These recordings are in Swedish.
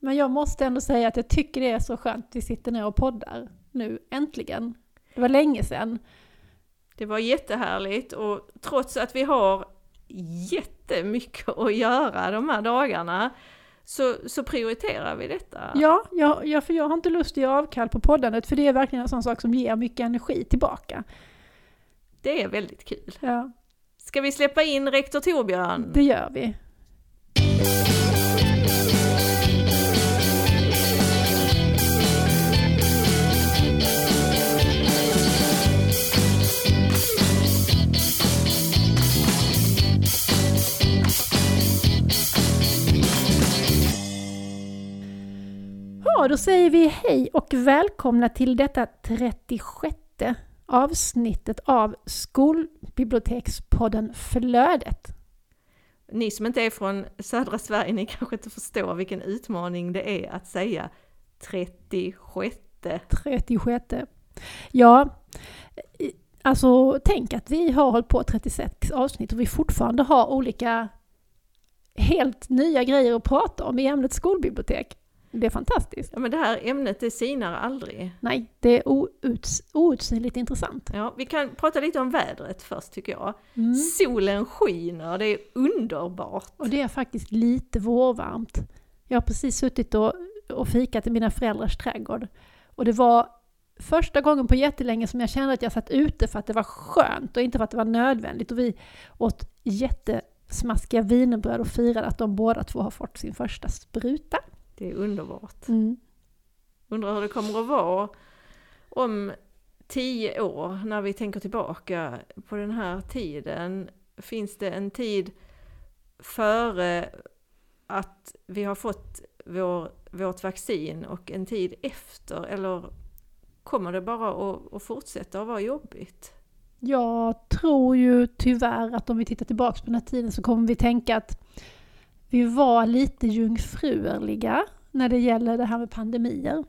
Men jag måste ändå säga att jag tycker det är så skönt att vi sitter ner och poddar nu, äntligen. Det var länge sedan. Det var jättehärligt och trots att vi har jättemycket att göra de här dagarna så, så prioriterar vi detta. Ja, jag, jag, för jag har inte lust att göra avkall på poddandet för det är verkligen en sån sak som ger mycket energi tillbaka. Det är väldigt kul. Ja, Ska vi släppa in rektor Torbjörn? det gör vi. Ja, då säger vi hej och välkomna till detta 36 avsnittet av Skolbibliotekspodden Flödet. Ni som inte är från södra Sverige, ni kanske inte förstår vilken utmaning det är att säga 36. 36. Ja, alltså tänk att vi har hållit på 36 avsnitt och vi fortfarande har olika helt nya grejer att prata om i ämnet skolbibliotek. Det är fantastiskt. Ja men det här ämnet det sinar aldrig. Nej, det är outs, outsinligt intressant. Ja, vi kan prata lite om vädret först tycker jag. Mm. Solen skiner, det är underbart. Och det är faktiskt lite vårvarmt. Jag har precis suttit och, och fikat i mina föräldrars trädgård. Och det var första gången på jättelänge som jag kände att jag satt ute för att det var skönt och inte för att det var nödvändigt. Och vi åt jättesmaskiga wienerbröd och firade att de båda två har fått sin första spruta. Det är underbart. Mm. Undrar hur det kommer att vara om tio år när vi tänker tillbaka på den här tiden. Finns det en tid före att vi har fått vår, vårt vaccin och en tid efter? Eller kommer det bara att, att fortsätta att vara jobbigt? Jag tror ju tyvärr att om vi tittar tillbaka på den här tiden så kommer vi tänka att vi var lite jungfruliga när det gäller det här med pandemier.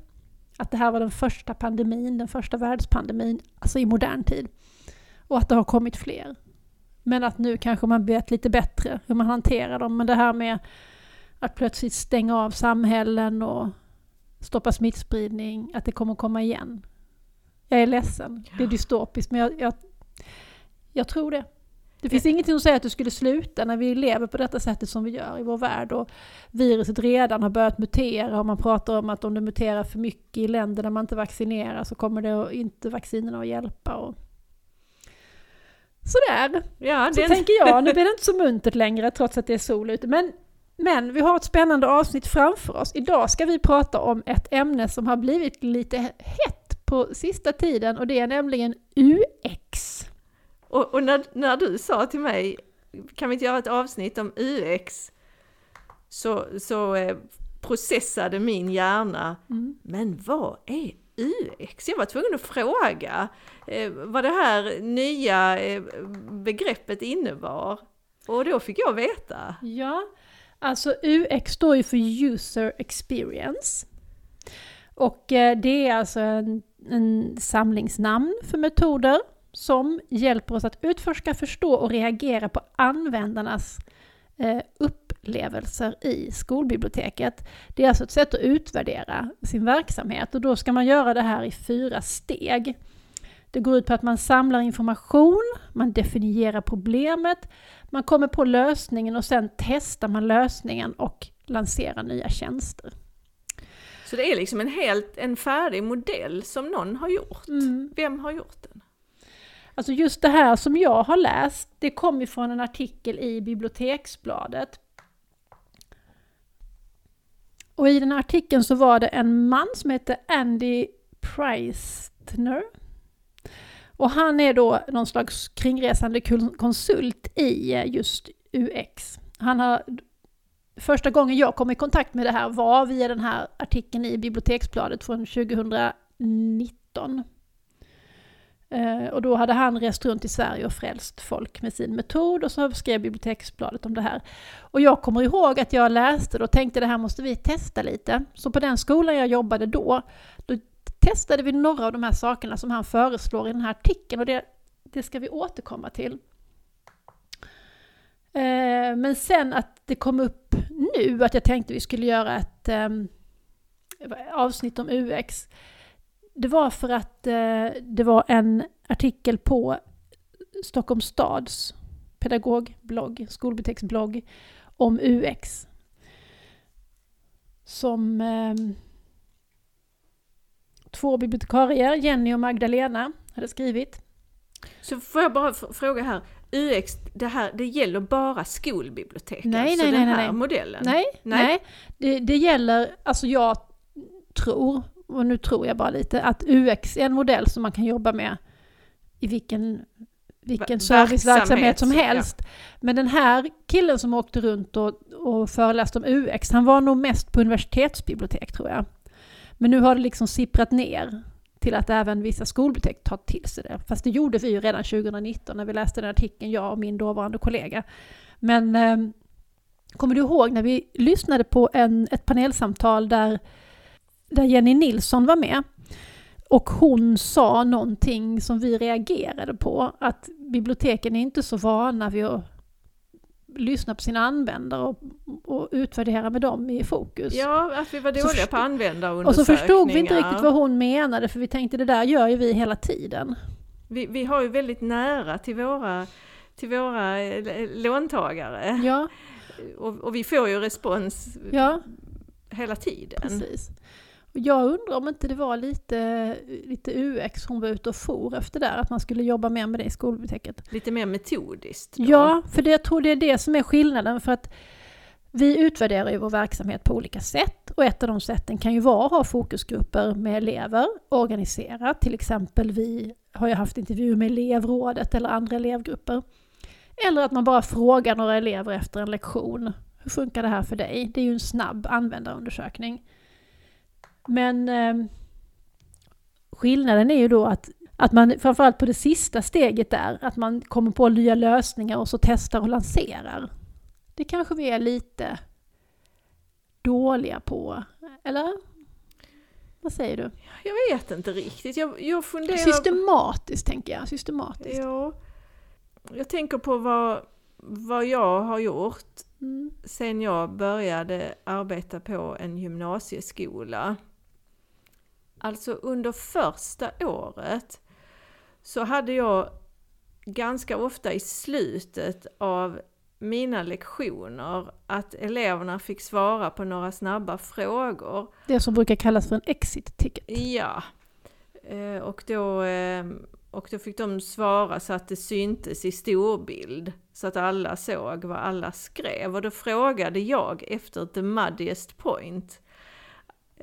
Att det här var den första pandemin, den första världspandemin, alltså i modern tid. Och att det har kommit fler. Men att nu kanske man vet lite bättre hur man hanterar dem. Men det här med att plötsligt stänga av samhällen och stoppa smittspridning, att det kommer komma igen. Jag är ledsen, det är dystopiskt, men jag, jag, jag tror det. Det finns ingenting som säger att det skulle sluta när vi lever på detta sättet som vi gör i vår värld och viruset redan har börjat mutera och man pratar om att om det muterar för mycket i länder där man inte vaccinerar så kommer det inte vaccinerna att hjälpa. Och... Sådär, Ja, så den- tänker jag. Nu blir det inte så muntert längre trots att det är sol ute. Men, men vi har ett spännande avsnitt framför oss. Idag ska vi prata om ett ämne som har blivit lite hett på sista tiden och det är nämligen UX. Och, och när, när du sa till mig, kan vi inte göra ett avsnitt om UX? Så, så eh, processade min hjärna, Mm. men vad är UX? Jag var tvungen att fråga eh, vad det här nya eh, begreppet innebar. Och då fick jag veta. Ja, alltså UX står ju för User Experience. Och eh, det är alltså en, en samlingsnamn för metoder som hjälper oss att utforska, förstå och reagera på användarnas eh, upplevelser i skolbiblioteket. Det är alltså ett sätt att utvärdera sin verksamhet och då ska man göra det här i fyra steg. Det går ut på att man samlar information, man definierar problemet, man kommer på lösningen och sen testar man lösningen och lanserar nya tjänster. Så det är liksom en helt en färdig modell som någon har gjort. Vem har gjort den? Alltså just det här som jag har läst, det kom ifrån en artikel i Biblioteksbladet. Och i den här artikeln så var det en man som heter Andy Preistner. Och han är då någon slags kringresande konsult i eh, just UX. Han har, första gången jag kom i kontakt med det här var via den här artikeln i Biblioteksbladet från 2019. Eh, och då hade han rest runt i Sverige och frälst folk med sin metod och så skrev Biblioteksbladet om det här. Och jag kommer ihåg att jag läste det och tänkte det här måste vi testa lite. Så på den skolan jag jobbade då, då testade vi några av de här sakerna som han föreslår i den här artikeln och det, det ska vi återkomma till. Eh, men sen att det kom upp nu att jag tänkte vi skulle göra ett, ehm, avsnitt om UX. Det var för att eh, det var en artikel på Stockholms stads pedagogblogg, skolbiblioteksblogg, om UX. Som eh, två bibliotekarier, Jenny och Magdalena, hade skrivit. Så får jag bara fråga här, UX, det, här, det gäller bara skolbibliotek? Nej, alltså nej, den nej, här nej. modellen? Nej, Nej. nej. Det, det gäller, alltså jag tror, och nu tror jag bara lite, att UX är en modell som man kan jobba med i vilken, vilken Ver- serviceverksamhet som helst. Men den här killen som åkte runt och, och föreläste om UX, han var nog mest på universitetsbibliotek tror jag. Men nu har det liksom sipprat ner till att även vissa skolbibliotek tar till sig det. Fast det gjorde vi ju redan 2019 när vi läste den artikeln, jag och min dåvarande kollega. Men eh, kommer du ihåg när vi lyssnade på en, ett panelsamtal där, där Jenny Nilsson var med? Och hon sa någonting som vi reagerade på, att biblioteken är inte så vana vid att lyssna på sina användare och, och utvärdera med dem i fokus. Ja, att vi var dåliga på användarundersökningar. och så förstod vi inte riktigt vad hon menade, för vi tänkte det där gör ju vi hela tiden. Vi, vi har ju väldigt nära till våra, till våra eh, låntagare. Ja, Och, och vi får ju respons ja hela tiden. precis. Och jag undrar om inte det var lite, lite UX hon var ute och for efter där, att man skulle jobba mer med det i skolbiblioteket. Lite mer metodiskt. då. Ja, för det, jag tror det är det som är skillnaden. För att vi utvärderar ju vår verksamhet på olika sätt och ett av de sätten kan ju vara att ha fokusgrupper med elever, organisera. Till exempel vi har ju haft intervjuer med elevrådet eller andra elevgrupper. Eller att man bara frågar några elever efter en lektion. Hur funkar det här för dig? Det är ju en snabb användarundersökning. Men eh, skillnaden är ju då att att man framförallt på det sista steget där, att man kommer på nya lösningar och så testar och lanserar. Det kanske vi är lite dåliga på, eller? Vad säger du? Jag vet inte riktigt. Jag, jag funderar... Systematiskt tänker jag, systematiskt. Ja. Jag tänker på vad, vad jag har gjort Mm. sen jag började arbeta på en gymnasieskola. Alltså under första året så hade jag ganska ofta i slutet av mina lektioner att eleverna fick svara på några snabba frågor. Det som brukar kallas för en exit ticket. Ja. Eh, Och då, eh, och då fick de svara så att det syntes i storbild. Så att alla såg vad alla skrev. Och då frågade jag efter the muddiest point.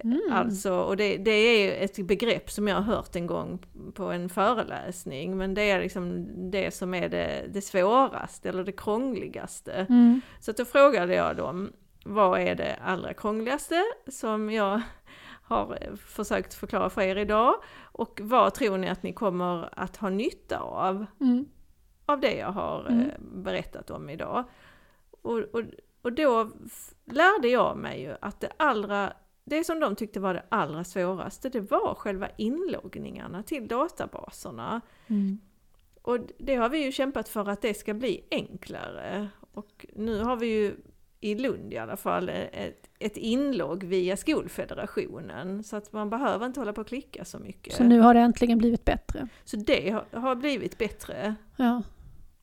Mm. Alltså, och det, det är ett begrepp som jag har hört en gång på en föreläsning. Men det är liksom det som är det, det svåraste eller det krångligaste. Mm. Så att då frågade jag dem, vad är det allra krångligaste som jag har försökt förklara för er idag? Och vad tror ni att ni kommer att ha nytta av, Mm. av det jag har Mm. eh, berättat om idag? Och, och, och då lärde jag mig ju att det allra det som de tyckte var det allra svåraste, det var själva inloggningarna till databaserna. Mm. Och det har vi ju kämpat för att det ska bli enklare. Och nu har vi ju i Lund i alla fall ett, ett inlogg via Skolfederationen. Så att man behöver inte hålla på och klicka så mycket. Så nu har det äntligen blivit bättre. Så det har, har blivit bättre. Ja.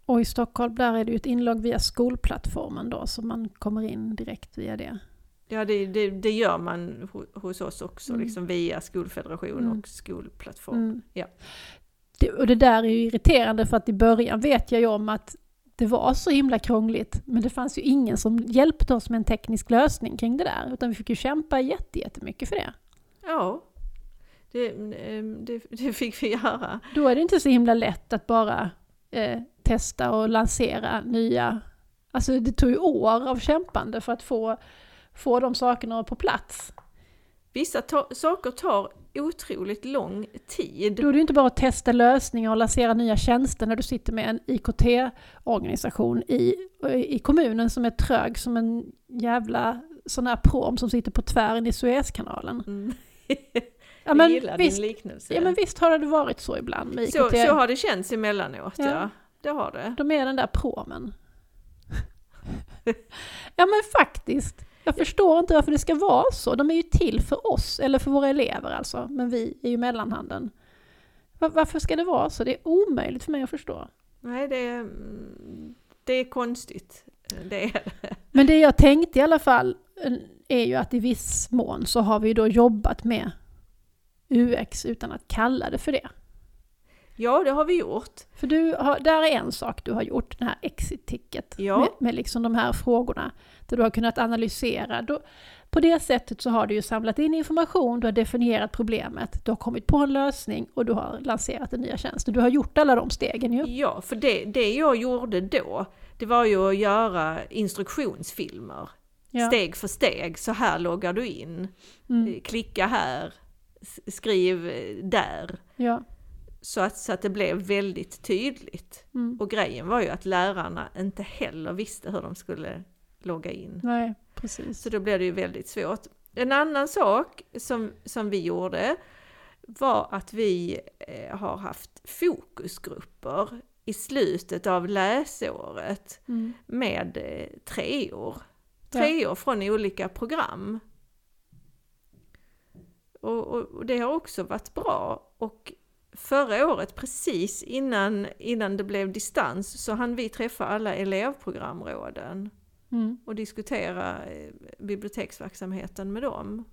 Och i Stockholm där är det ju ett inlogg via skolplattformen då, så man kommer in direkt via det. Ja, det, det, det gör man ho- hos oss också, Mm. liksom via Skolfederation Mm. och skolplattform. Mm. Ja. Det, och det där är ju irriterande för att i början vet jag ju om att det var så himla krångligt. Men det fanns ju ingen som hjälpte oss med en teknisk lösning kring det där. Utan vi fick ju kämpa jätte- jättemycket för det. Ja, det, ehm, det, det fick vi göra. Då är det inte så himla lätt att bara eh, testa och lansera nya... Alltså det tog ju år av kämpande för att få, få de sakerna på plats. Vissa ta- saker tar otroligt lång tid. Då är det ju inte bara att testa lösningar och lansera nya tjänster när du sitter med en IKT-organisation i, i kommunen som är trög som en jävla sån här prom som sitter på tvären i Suezkanalen. Mm. Ja men, gillar visst, din liknelse. ja men visst har det varit så ibland med IKT. så, så har det känts emellanåt, ja. Ja. Det har det. De är den där promen. ja men faktiskt. Jag förstår inte varför det ska vara så. De är ju till för oss, eller för våra elever alltså, men vi är ju mellanhanden. Var, varför ska det vara så? Det är omöjligt för mig att förstå. Nej, det är, det är konstigt. Det är det. Men det jag tänkte i alla fall eh, är ju att i viss mån så har vi då jobbat med UX utan att kalla det för det. Ja, det har vi gjort. För du har, där är en sak du har gjort, den här exit-ticket. Ja. Med, med liksom de här frågorna. Där du har kunnat analysera. Då, på det sättet så har du ju samlat in information, du har definierat problemet, du har kommit på en lösning och du har lanserat en nya tjänst. Du har gjort alla de stegen ju. Ja, för det, det jag gjorde då, det var ju att göra instruktionsfilmer. Ja. Steg för steg, så här loggar du in. Mm. Klicka här, skriv där. Ja. Så att, så att det blev väldigt tydligt. Mm. Och grejen var ju att lärarna inte heller visste hur de skulle logga in. Nej, precis. Så då blev det ju väldigt svårt. En annan sak som, som vi gjorde var att vi eh, har haft fokusgrupper i slutet av läsåret Mm. med eh, treor. Ja. Treor från olika program. Och, och, och det har också varit bra. Och förra året, precis innan, innan det blev distans, så hann vi träffa alla elevprogramråden Mm. och diskutera eh, biblioteksverksamheten med dem.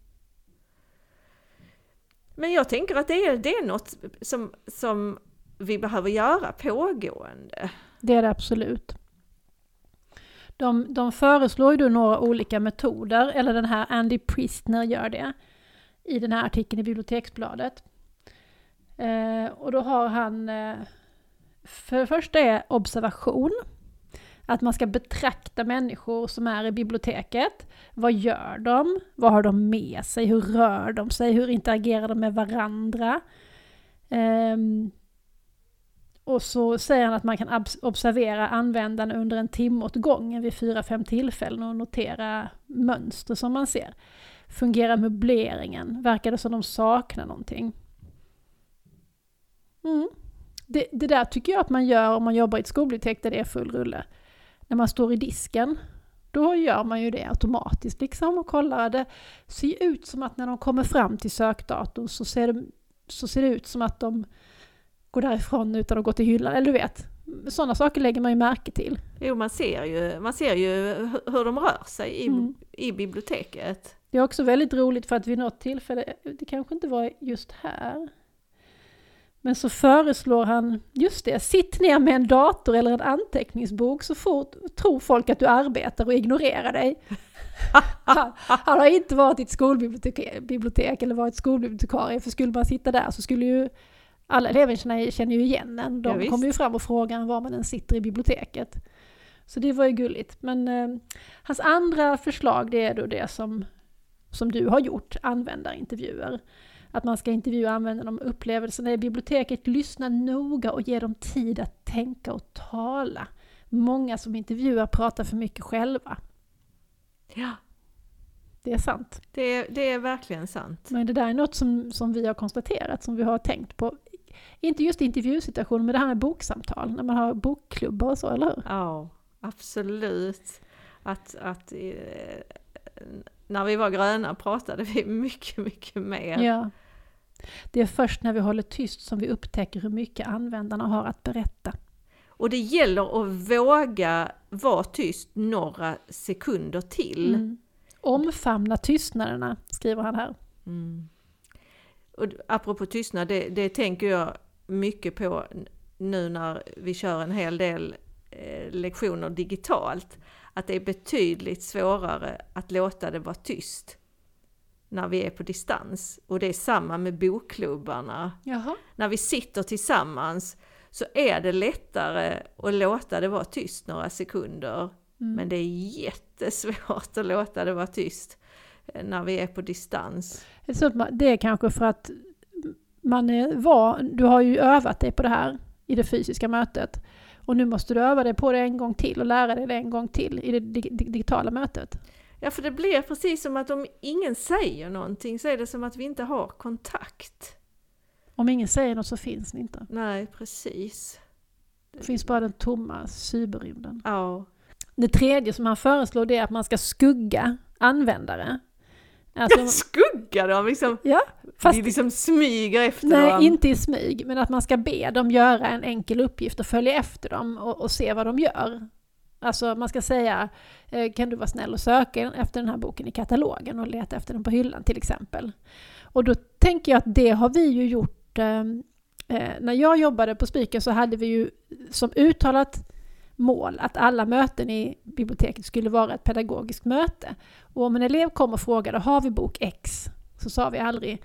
Men jag tänker att det är, det är något som, som vi behöver göra pågående. Det är det absolut. De, de föreslår ju då några olika metoder, eller den här Andy Priestner gör det i den här artikeln i Biblioteksbladet. Eh, och då har han, eh, för det första är observation, att man ska betrakta människor som är i biblioteket. Vad gör de? Vad har de med sig? Hur rör de sig? Hur interagerar de med varandra? Um, och så säger han att man kan observera användaren under en timme åt gången vid fyra, fem tillfällen och notera mönster som man ser. Fungerar möbleringen? Verkar det som de saknar någonting? Mm. Det, det där tycker jag att man gör om man jobbar i ett skolbibliotek där det är full rulle. När man står i disken, då gör man ju det automatiskt liksom och kollar. Det ser ut som att när de kommer fram till sökdatorn så ser det, så ser det ut som att de går därifrån utan att gå till hyllan. Eller du vet, sådana saker lägger man ju märke till. Jo, man ser ju, man ser ju hu- hur de rör sig i, Mm. i biblioteket. Det är också väldigt roligt för att vid något tillfälle, det kanske inte var just här, men så föreslår han, just det, sitt ner med en dator eller en anteckningsbok så fort tror folk att du arbetar och ignorerar dig. han, han har inte varit i ett skolbibliotek bibliotek eller varit skolbibliotekarie, för skulle man sitta där så skulle ju alla elever känner, känner ju igen en. Ja, De visst. kommer ju fram och frågar var man än sitter i biblioteket. Så det var ju gulligt. Men eh, hans andra förslag det är då det som, som du har gjort, användarintervjuer. Att man ska intervjua användarna om upplevelserna i biblioteket, lyssna noga och ge dem tid att tänka och tala. Många som intervjuar pratar för mycket själva. Ja, Det är sant. det, är- det är verkligen sant. Men det där är något som, som vi har konstaterat, som vi har tänkt på. Inte just intervjusituationen, men det här med boksamtal, när man har bokklubbar och så, eller hur? Ja, absolut. Att, att eh, när vi var gröna pratade vi mycket, mycket mer. Ja. Det är först när vi håller tyst som vi upptäcker hur mycket användarna har att berätta. Och det gäller att våga vara tyst några sekunder till. Mm. Omfamna tystnaderna, skriver han här. Mm. Och apropå tystnad, det, det tänker jag mycket på nu när vi kör en hel del eh, lektioner digitalt. Att det är betydligt svårare att låta det vara tyst när vi är på distans. Och det är samma med bokklubbarna. Jaha. När vi sitter tillsammans så är det lättare att låta det vara tyst några sekunder. Mm. Men det är jättesvårt att låta det vara tyst eh, när vi är på distans. Det är kanske för att man är van, du har ju övat dig på det här i det fysiska mötet. Och nu måste du öva dig på det en gång till och lära dig det en gång till i det dig- dig- digitala mötet. Ja, för det blir precis som att om ingen säger någonting så är det som att vi inte har kontakt. Om ingen säger något så finns det inte. Nej, precis. Det finns bara den tomma cyberrymden. Ja, Det tredje som han föreslår det är att man ska skugga användare. Alltså, skugga dem liksom? Ja. Fast, vi liksom smyger efter nej, dem? Nej, inte i smyg, men att man ska be dem göra en enkel uppgift och följa efter dem och, och se vad de gör. Alltså man ska säga, eh, kan du vara snäll och söka efter den här boken i katalogen och leta efter den på hyllan till exempel. Och då tänker jag att det har vi ju gjort, eh, eh, när jag jobbade på Spiken så hade vi ju som uttalat mål att alla möten i biblioteket skulle vara ett pedagogiskt möte. Och om en elev kom och frågade, har vi bok X? Så sa vi aldrig,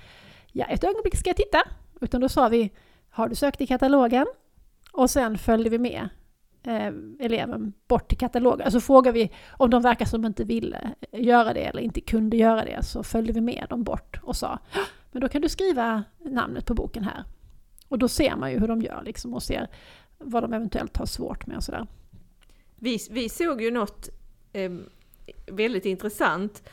ja ett ögonblick ska jag titta. Utan då sa vi, har du sökt i katalogen? Och sen följde vi med eh, eleven bort till katalogen. Alltså frågar vi om de verkar som inte ville eh, göra det eller inte kunde göra det så följde vi med dem bort och sa, men då kan du skriva namnet på boken här. Och då ser man ju hur de gör liksom och ser vad de eventuellt har svårt med och sådär. Vi, vi såg ju något eh, väldigt intressant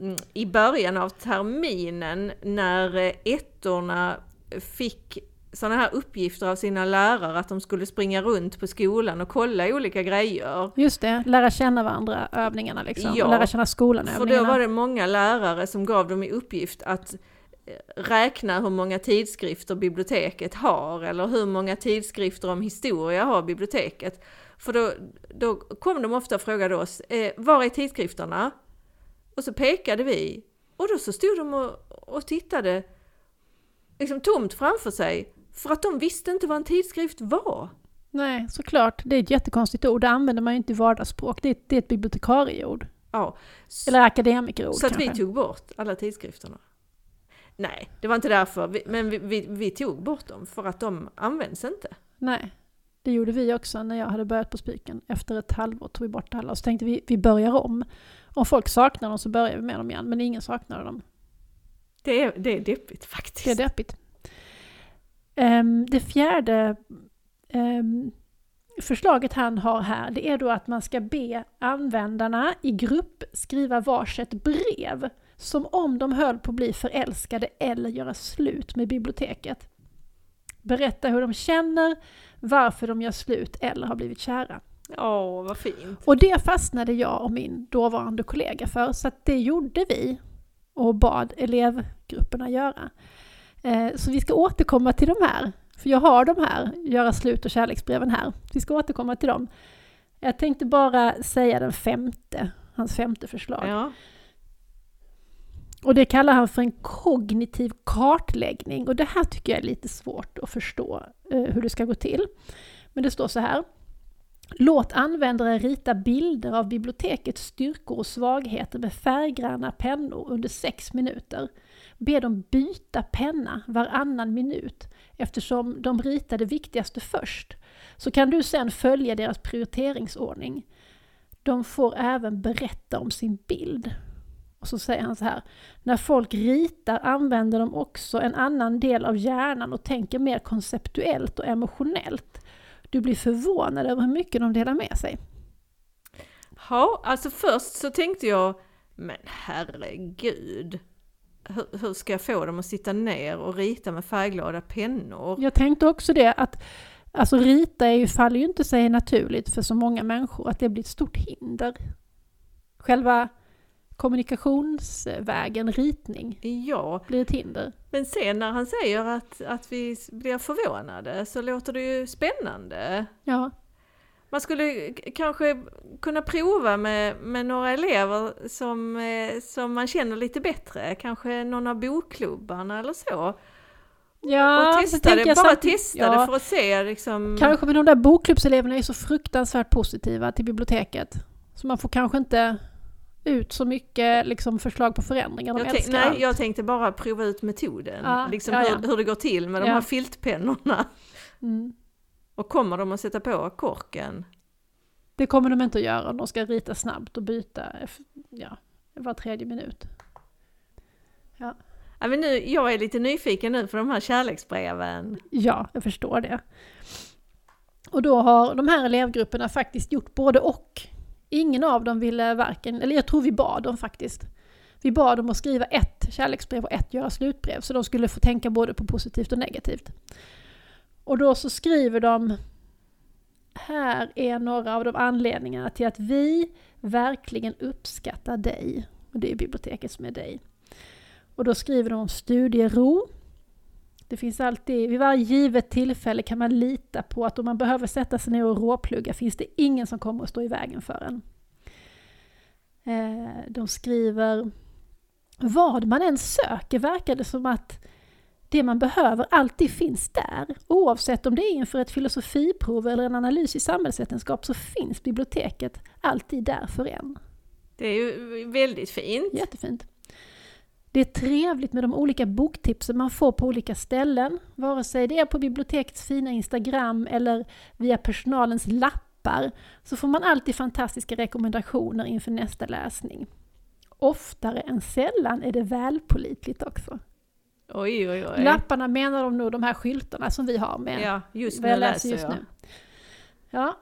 mm, i början av terminen när eh, ettorna fick sådana här uppgifter av sina lärare att de skulle springa runt på skolan och kolla olika grejer. Just det, lära känna varandra, övningarna liksom. Ja, lära känna skolan, övningarna. För då var det många lärare som gav dem i uppgift att eh, räkna hur många tidskrifter biblioteket har eller hur många tidskrifter om historia har biblioteket. För då, då kom de ofta och frågade oss, eh, var är tidskrifterna? Och så pekade vi och då så stod de och, och tittade liksom tomt framför sig för att de visste inte vad en tidskrift var. Nej, såklart. Det är ett jättekonstigt ord. Det använder man ju inte i vardagsspråk. Det är, det är ett bibliotekarieord. Ja. Eller akademikerord Så att kanske. vi tog bort alla tidskrifterna. Nej, det var inte därför. Men vi, vi, vi, tog bort dem för att de används inte. Nej, det gjorde vi också när jag hade börjat på Spiken. Efter ett halvår tog vi bort alla och så tänkte vi vi börjar om. Om folk saknar dem så börjar vi med dem igen, men ingen saknade dem. Det är, det är deppigt faktiskt. Det är deppigt. Um, det fjärde um, förslaget han har här, det är då att man ska be användarna i grupp skriva varsitt brev. Som om de höll på att bli förälskade eller göra slut med biblioteket. Berätta hur de känner, varför de gör slut eller har blivit kära. Åh, vad fint! Och det fastnade jag och min dåvarande kollega för, så det gjorde vi och bad elevgrupperna göra. Eh, så vi ska återkomma till de här, för jag har de här, göra slut och kärleksbreven här. Vi ska återkomma till dem. Jag tänkte bara säga den femte, hans femte förslag. Ja. Och det kallar han för en kognitiv kartläggning. Och det här tycker jag är lite svårt att förstå eh, hur det ska gå till. Men det står så här. Låt användare rita bilder av bibliotekets styrkor och svagheter med färggranna pennor under sex minuter. Be dem byta penna varannan minut eftersom de ritar det viktigaste först. Så kan du sen följa deras prioriteringsordning. De får även berätta om sin bild. Och så säger han så här. När folk ritar använder de också en annan del av hjärnan och tänker mer konceptuellt och emotionellt. Du blir förvånad över hur mycket de delar med sig. Ja, alltså först så tänkte jag, men herregud. Hur, hur ska jag få dem att sitta ner och rita med färgglada pennor? Jag tänkte också det, att alltså rita är ju, faller ju inte sig naturligt för så många människor, att det blir ett stort hinder. Själva kommunikationsvägen, ritning, ja. blir ett hinder. Men sen när han säger att, att vi blir förvånade så låter det ju spännande. Ja. Man skulle kanske kunna prova med, med några elever som, eh, som man känner lite bättre, kanske någon av bokklubbarna eller så. Ja, och testa det, bara samt, testa ja, det för att se liksom... Kanske, men de där bokklubbseleverna är så fruktansvärt positiva till biblioteket. Så man får kanske inte ut så mycket liksom, förslag på förändringar. De jag älskar nej, allt. jag tänkte bara prova ut metoden. Ja, liksom ja, ja. Hur, hur, det går till med de här filtpennorna. Mm. Och kommer de att sätta på korken? Det kommer de inte att göra. De ska rita snabbt och byta ja, var tredje minut. Ja. Ja, men nu, jag är lite nyfiken nu för de här kärleksbreven. Ja, jag förstår det. Och då har de här elevgrupperna faktiskt gjort både och. Ingen av dem ville varken, eller jag tror vi bad dem faktiskt. Vi bad dem att skriva ett kärleksbrev och ett göra slutbrev, så de skulle få tänka både på positivt och negativt. Och då så skriver de, här är några av de anledningarna till att vi verkligen uppskattar dig. Och det är biblioteket som är dig. Och då skriver de om studiero. Det finns alltid, vid varje givet tillfälle kan man lita på att om man behöver sätta sig ner och råplugga finns det ingen som kommer att stå i vägen för en. Eh, de skriver vad man än söker verkar det som att det man behöver alltid finns där. Oavsett om det är inför ett filosofiprov eller en analys i samhällsvetenskap så finns biblioteket alltid där för en. Det är ju väldigt fint. Jättefint. Det är trevligt med de olika boktipsen man får på olika ställen, vare sig det är på bibliotekets fina Instagram eller via personalens lappar, så får man alltid fantastiska rekommendationer inför nästa läsning. Oftare än sällan är det välpolitligt också. Oj, oj, oj. Lapparna menar de nog de här skyltarna som vi har med. Ja, just nu jag läser just jag. nu. Ja.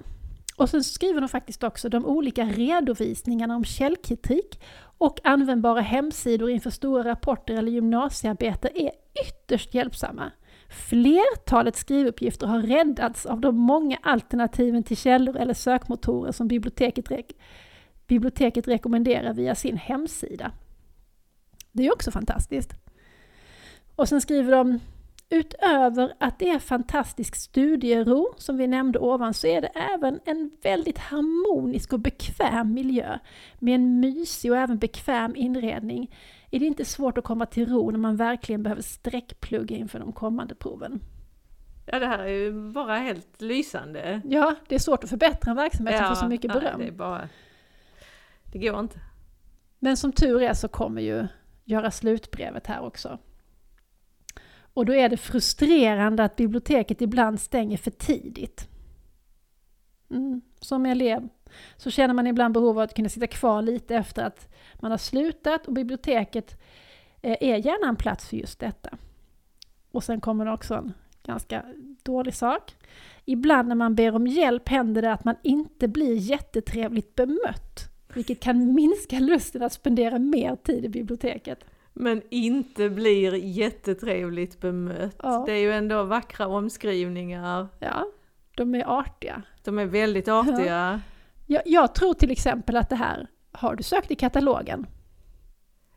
Och sen skriver de faktiskt också de olika redovisningarna om källkritik och användbara hemsidor inför stora rapporter eller gymnasiearbete är ytterst hjälpsamma. Flertalet skrivuppgifter har räddats av de många alternativen till källor eller sökmotorer som biblioteket, re- biblioteket rekommenderar via sin hemsida. Det är också fantastiskt. Och sen skriver de Utöver att det är fantastisk studiero, som vi nämnde ovan, så är det även en väldigt harmonisk och bekväm miljö. Med en mysig och även bekväm inredning är det inte svårt att komma till ro när man verkligen behöver sträckplugga inför de kommande proven. Ja, det här är ju bara helt lysande. Ja, det är svårt att förbättra en verksamhet som får så mycket nej, beröm. det är bara... Det går inte. Men som tur är så kommer ju göra slutbrevet här också. Och då är det frustrerande att biblioteket ibland stänger för tidigt. Mm. Som elev så känner man ibland behov av att kunna sitta kvar lite efter att man har slutat och biblioteket eh, är gärna en plats för just detta. Och sen kommer det också en ganska dålig sak. Ibland när man ber om hjälp händer det att man inte blir jättetrevligt bemött. Vilket kan minska lusten att spendera mer tid i biblioteket. Men inte blir jättetrevligt bemött. Ja. Det är ju ändå vackra omskrivningar. Ja, de är artiga. De är väldigt artiga. Jag, jag tror till exempel att det här, har du sökt i katalogen?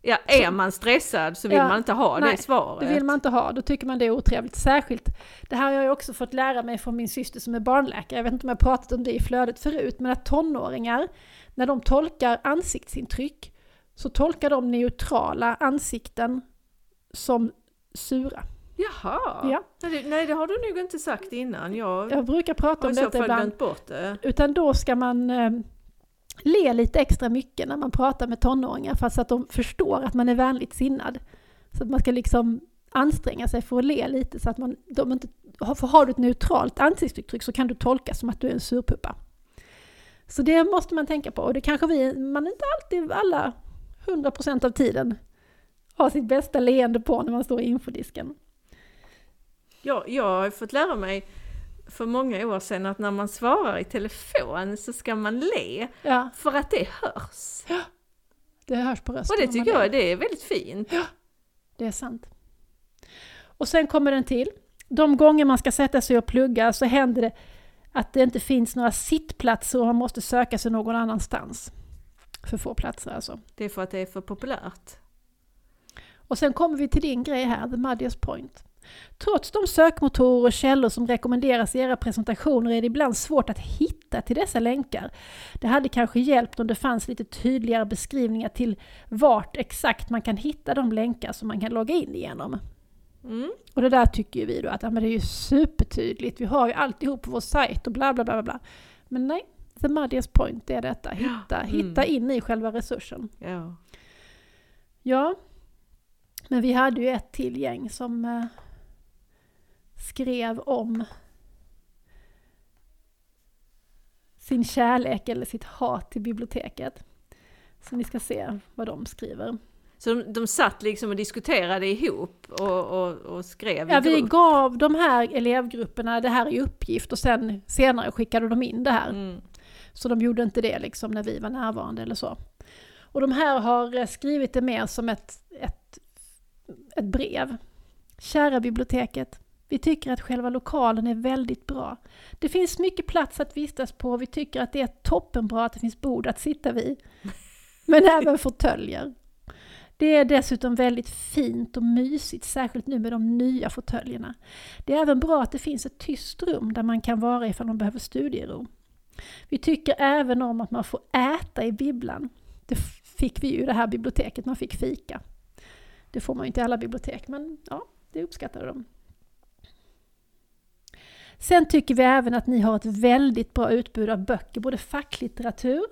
Ja, är man stressad så vill Ja, man inte ha nej, det svaret. Det vill man inte ha, då tycker man det är otrevligt. Särskilt, det här har jag också fått lära mig från min syster som är barnläkare, jag vet inte om jag pratat om det i flödet förut, men att tonåringar, när de tolkar ansiktsintryck, så tolkar de neutrala ansikten som sura. Jaha! Ja. Nej, det- har du nog inte sagt innan. Jag Jag brukar prata om detta ibland. det. Utan då ska man eh, le lite extra mycket när man pratar med tonåringar för så att de förstår att man är vänligt sinnad. Så att man ska liksom anstränga sig för att le lite så att man, de inte, för har du ett neutralt ansiktsuttryck så kan du tolka som att du är en surpuppa. Så det måste man tänka på och det kanske vi, man inte alltid alla 100% av tiden har sitt bästa leende på när man står i infodisken. Jag, jag har fått lära mig för många år sedan att när man svarar i telefon så ska man le Ja, för att det hörs. det hörs på rösten. Och det tycker jag det är väldigt fint. Det är sant. Och sen kommer den till. De gånger man ska sätta sig och plugga så händer det att det inte finns några sittplatser och man måste söka sig någon annanstans. För få platser alltså. Det är för att det är för populärt. Och sen kommer vi till din grej här, the muddiest point. Trots de sökmotorer och källor som rekommenderas i era presentationer är det ibland svårt att hitta till dessa länkar. Det hade kanske hjälpt om det fanns lite tydligare beskrivningar till vart exakt man kan hitta de länkar som man kan logga in igenom. Mm. Och det där tycker ju vi då att ja, men det är ju supertydligt, vi har ju alltihop på vår sajt och bla bla bla bla, bla. Men nej, the muddiest point är detta, hitta, Mm. hitta in i själva resursen. Ja. Ja, men vi hade ju ett till gäng som eh, skrev om sin kärlek eller sitt hat till biblioteket. Så ni ska se vad de skriver. Så de, de satt liksom och diskuterade ihop och, och, och skrev Ja, vi gav de här elevgrupperna det här i uppgift och sen senare skickade de in det här. Mm. Så de gjorde inte det liksom när vi var närvarande eller så. Och de här har eh, skrivit det mer som ett, ett, ett brev. Kära biblioteket. Vi tycker att själva lokalen är väldigt bra. Det finns mycket plats att vistas på. Vi tycker att det är toppenbra att det finns bord att sitta vid. Men även fåtöljer. Det är dessutom väldigt fint och mysigt, särskilt nu med de nya fåtöljerna. Det är även bra att det finns ett tyst rum där man kan vara ifall man behöver studiero. Vi tycker även om att man får äta i bibblan. Det fick vi ju i det här biblioteket, man fick fika. Det får man ju inte i alla bibliotek, men ja, det uppskattade de. Sen tycker vi även att ni har ett väldigt bra utbud av böcker, både facklitteratur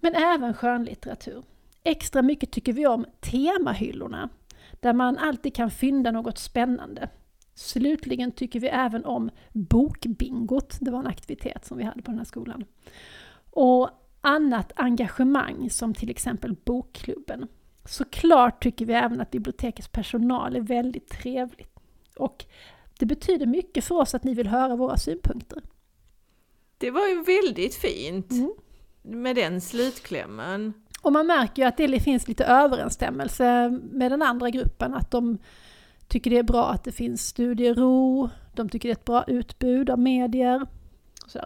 men även skönlitteratur. Extra mycket tycker vi om temahyllorna, där man alltid kan fynda något spännande. Slutligen tycker vi även om bokbingot, det var en aktivitet som vi hade på den här skolan. Och annat engagemang som till exempel bokklubben. Såklart tycker vi även att bibliotekets personal är väldigt trevligt. Och det betyder mycket för oss att ni vill höra våra synpunkter. Det var ju väldigt fint mm. med den slutklämmen. Och man märker ju att det finns lite överensstämmelse med den andra gruppen, att de tycker det är bra att det finns studiero, de tycker det är ett bra utbud av medier. Och så.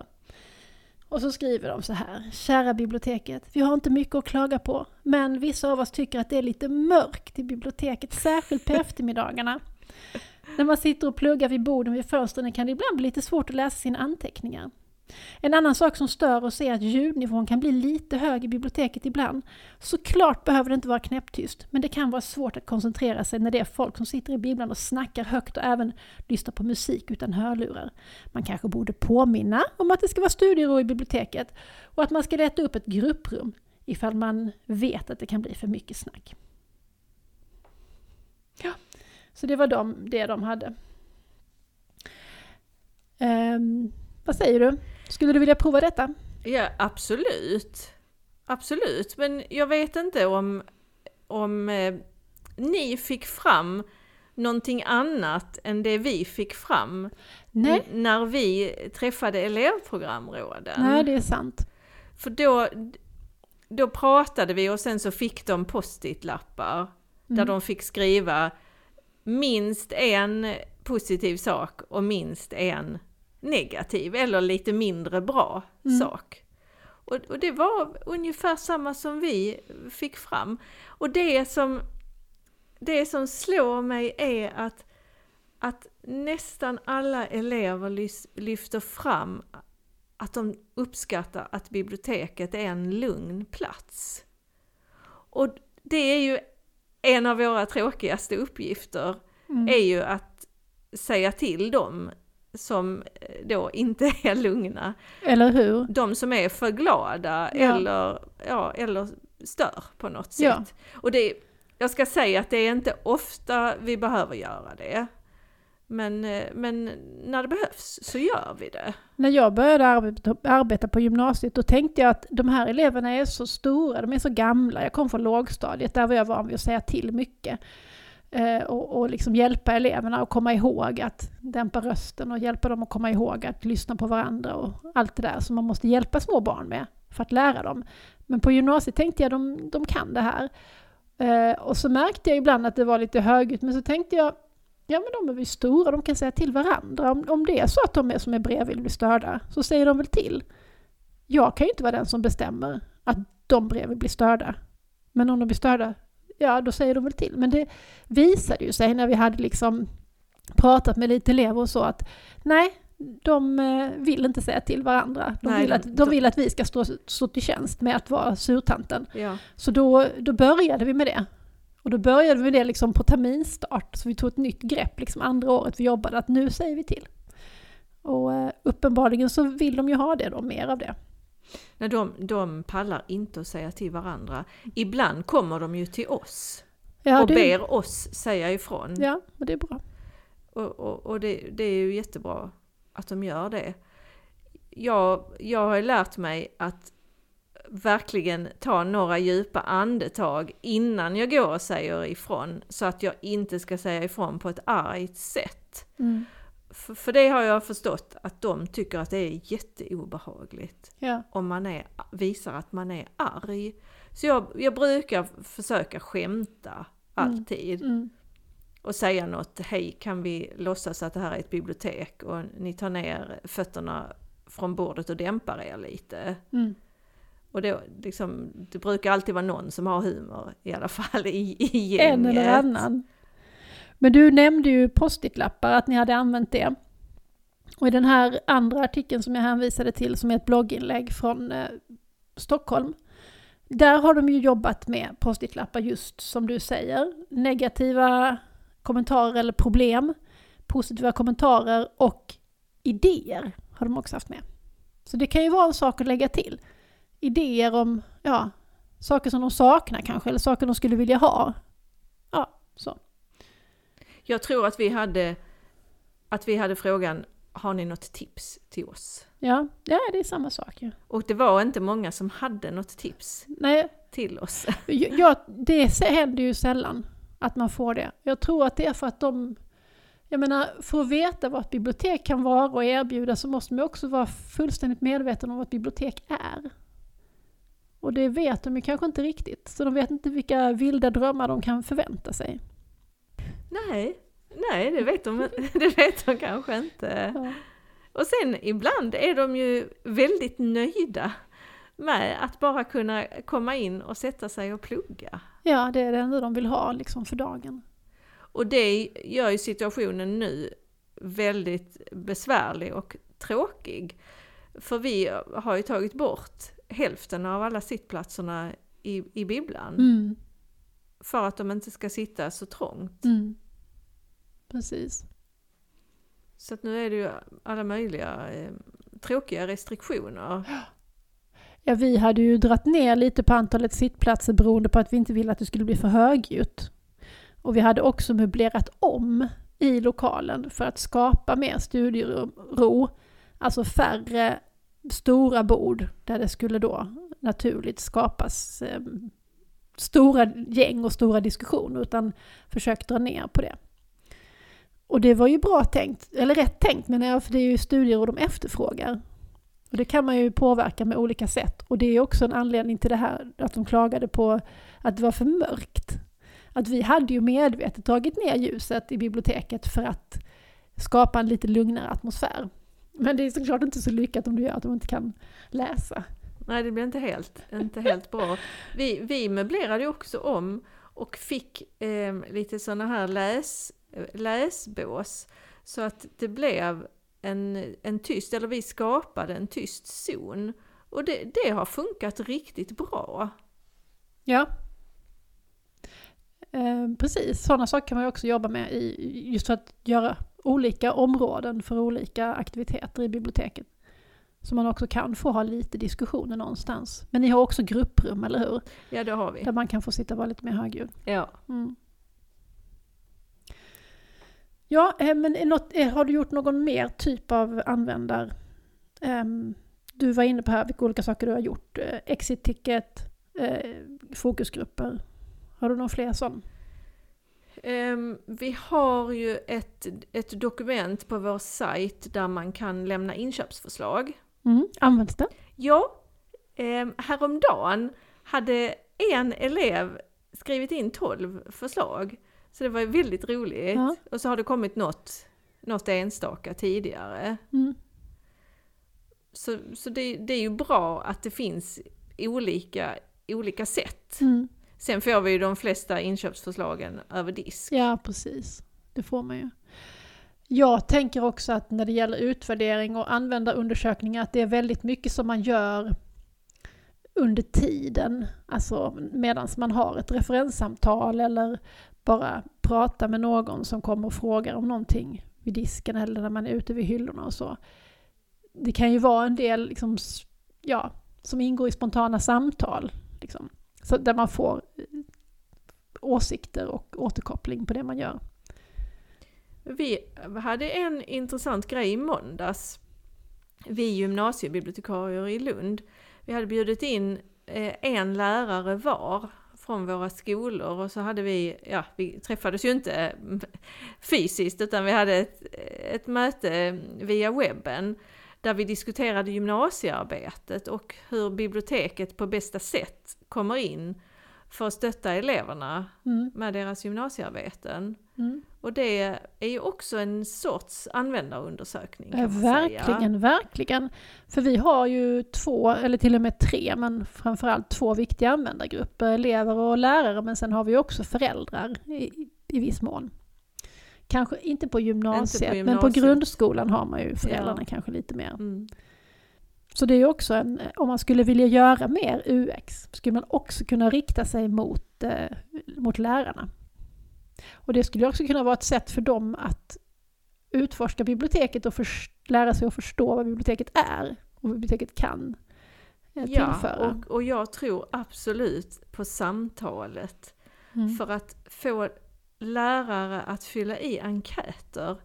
Och så skriver de så här. Kära biblioteket, vi har inte mycket att klaga på, men vissa av oss tycker att det är lite mörkt i biblioteket, särskilt på eftermiddagarna. När man sitter och pluggar vid borden vid fönstren kan det ibland bli lite svårt att läsa sina anteckningar. En annan sak som stör oss är att ljudnivån kan bli lite hög i biblioteket ibland. Såklart behöver det inte vara knäpptyst, men det kan vara svårt att koncentrera sig när det är folk som sitter i bibblan och snackar högt och även lyssnar på musik utan hörlurar. Man kanske borde påminna om att det ska vara studiero i biblioteket och att man ska leta upp ett grupprum ifall man vet att det kan bli för mycket snack. Ja, så det var de, det de hade. Um, vad säger du? Skulle du vilja prova detta? Ja, absolut. Absolut, men jag vet inte om, om eh, ni fick fram någonting annat än det vi fick fram när vi träffade elevprogramråden. Nej, det är sant. För då, då pratade vi och sen så fick de post-it-lappar mm. där de fick skriva minst en positiv sak och minst en negativ eller lite mindre bra mm. sak. Och, och, det var ungefär samma som vi fick fram. Och det som, det som slår mig är att, att nästan alla elever lyfter fram att de uppskattar att biblioteket är en lugn plats. Och det är ju en av våra tråkigaste uppgifter, mm. är ju att säga till dem som eh, då inte är lugna. Eller hur? De som är för glada ja. eller, ja, eller stör på något sätt. Ja. Och det, jag ska säga att det är inte ofta vi behöver göra det. Men, eh, men när det behövs så gör vi det. När jag började arbeta, arbeta på gymnasiet då tänkte jag att de här eleverna är så stora, de är så gamla. Jag kom från lågstadiet, där var jag van vid att säga till mycket. Eh, och, och liksom hjälpa eleverna att komma ihåg att dämpa rösten och hjälpa dem att komma ihåg att lyssna på varandra och allt det där som man måste hjälpa små barn med för att lära dem. Men på gymnasiet tänkte jag de, de kan det här. Eh, och så märkte jag ibland att det var lite högljutt, men så tänkte jag Ja men de är väl stora, de kan säga till varandra. Om, om det är så att de är, som är bredvid blir störda, så säger de väl till. Jag kan ju inte vara den som bestämmer att de bredvid blir störda. Men om de blir störda ja då säger de väl till. Men det visade ju sig när vi hade liksom pratat med lite elever och så att nej, de eh, vill inte säga till varandra. De, nej, vill, att, de vill att vi ska stå, stå till tjänst med att vara surtanten. Ja. Så då, då började vi med det. Och då började vi med det liksom på terminstart, så vi tog ett nytt grepp liksom andra året vi jobbade, att nu säger vi till. Och eh, uppenbarligen så vill de ju ha det då, mer av det. Nej, de, de pallar inte att säga till varandra. Ibland kommer de ju till oss ja, och det... ber oss säga ifrån. Ja, och det är bra. Och, och, och det, det, är ju jättebra att de gör det. Jag, jag har lärt mig att verkligen ta några djupa andetag innan jag går och säger ifrån så att jag inte ska säga ifrån på ett argt sätt. Mm. För, för det har jag förstått att de tycker att det är jätteobehagligt. Ja. Om man är, visar att man är arg. Så jag, jag brukar försöka skämta alltid. Mm. Mm. och säga något, hej kan vi låtsas att det här är ett bibliotek och ni tar ner fötterna från bordet och dämpar er lite. Mm. Och det, liksom, det brukar alltid vara någon som har humor i alla fall i, i gänget. En eller annan. Men du nämnde ju post-it-lappar, att ni hade använt det. Och i den här andra artikeln som jag hänvisade till, som är ett blogginlägg från eh, Stockholm, där har de ju jobbat med post-it-lappar just som du säger. Negativa kommentarer eller problem, positiva kommentarer och idéer har de också haft med. Så det kan ju vara en sak att lägga till. Idéer om, ja, saker som de saknar kanske, eller saker de skulle vilja ha. Ja, så. Jag tror att vi hade, att vi hade frågan, har ni något tips till oss? Ja, ja det är samma sak ju. Och det var inte många som hade något tips Nej, till oss. ja, det händer ju sällan att man får det. Jag tror att det är för att de... Jag menar, för att veta vad ett bibliotek kan vara och erbjuda så måste man också vara fullständigt medveten om vad ett bibliotek är. Och det vet de ju kanske inte riktigt, så de vet inte vilka vilda drömmar de kan förvänta sig. Nej, nej det vet de, det vet de kanske inte. Ja. Och sen ibland är de ju väldigt nöjda med att bara kunna komma in och sätta sig och plugga. Ja, det är det enda de vill ha liksom för dagen. Och det gör ju situationen nu väldigt besvärlig och tråkig. För vi har ju tagit bort hälften av alla sittplatserna i, i bibblan. Mm, För att de inte ska sitta så trångt. mm. Precis. Så att nu är det ju alla möjliga eh, tråkiga restriktioner. Ja, vi hade ju dratt ner lite på antalet sittplatser beroende på att vi inte ville att det skulle bli för högljutt. Och vi hade också möblerat om i lokalen för att skapa mer studiero. Alltså färre stora bord där det skulle då naturligt skapas eh, stora gäng och stora diskussioner utan försökt dra ner på det. Och det var ju bra tänkt, eller rätt tänkt menar jag, för det är ju studier och de efterfrågar. Och det kan man ju påverka med olika sätt. Och det är också en anledning till det här att de klagade på att det var för mörkt. Att vi hade ju medvetet dragit ner ljuset i biblioteket för att skapa en lite lugnare atmosfär. Men det är såklart inte så lyckat om du gör att de inte kan läsa. Nej, det blev inte helt, inte helt bra. Vi, vi möblerade ju också om och fick eh, lite sådana här läs, läsbås. Så att det blev en, en tyst, eller vi skapade en tyst zon. Och det, det har funkat riktigt bra. Ja. Eh, precis, sådana saker kan man ju också jobba med i, just för att göra olika områden för olika aktiviteter i biblioteket. Så man också kan få ha lite diskussioner någonstans. Men ni har också grupprum, eller hur? Ja, det har vi. Där man kan få sitta och vara lite mer högljudd. Ja. Mm. Ja, eh, men något, eh, har du gjort någon mer typ av användar... ehm, du var inne på här vilka olika saker du har gjort. Eh, Exit-ticket, eh, fokusgrupper. Har du någon fler sån? Ehm, vi har ju ett, ett dokument på vår sajt där man kan lämna inköpsförslag. Mm. Används det? Ja, eh, häromdagen hade en elev skrivit in 12 förslag. Så det var väldigt roligt. Ja. Och så har det kommit något, något enstaka tidigare. Mm. Så, så det, det är ju bra att det finns olika, olika sätt. Mm. Sen får vi ju de flesta inköpsförslagen över disk. Ja, precis. Det får man ju. Jag tänker också att när det gäller utvärdering och användarundersökningar att det är väldigt mycket som man gör under tiden. Alltså medan man har ett referenssamtal eller bara pratar med någon som kommer och frågar om någonting vid disken eller när man är ute vid hyllorna och så. Det kan ju vara en del liksom, ja, som ingår i spontana samtal. Liksom. Så där man får eh, åsikter och återkoppling på det man gör. Vi hade en intressant grej i måndags. Vi gymnasiebibliotekarier i Lund. Vi hade bjudit in eh, en lärare var från våra skolor och så hade vi, ja vi träffades ju inte fysiskt utan vi hade ett, ett möte via webben där vi diskuterade gymnasiearbetet och hur biblioteket på bästa sätt kommer in för att stötta eleverna Mm. med deras gymnasiearbeten. Mm. Och det är ju också en sorts användarundersökning kan Ja, man säga. verkligen, verkligen. För vi har ju två, eller till och med tre, men framförallt två viktiga användargrupper. Elever och lärare, men sen har vi också föräldrar i, i viss mån. Kanske inte på gymnasiet, men på gymnasiet. grundskolan har man ju föräldrarna Ja. kanske lite mer. Mm. Så det är ju också en, om man skulle vilja göra mer UX, skulle man också kunna rikta sig mot, eh, mot lärarna. Och det skulle också kunna vara ett sätt för dem att utforska biblioteket och lära sig att förstå vad biblioteket är och vad biblioteket kan eh, Ja, tillföra. och, och jag tror absolut på samtalet. Mm. För att få lärare att fylla i enkäter,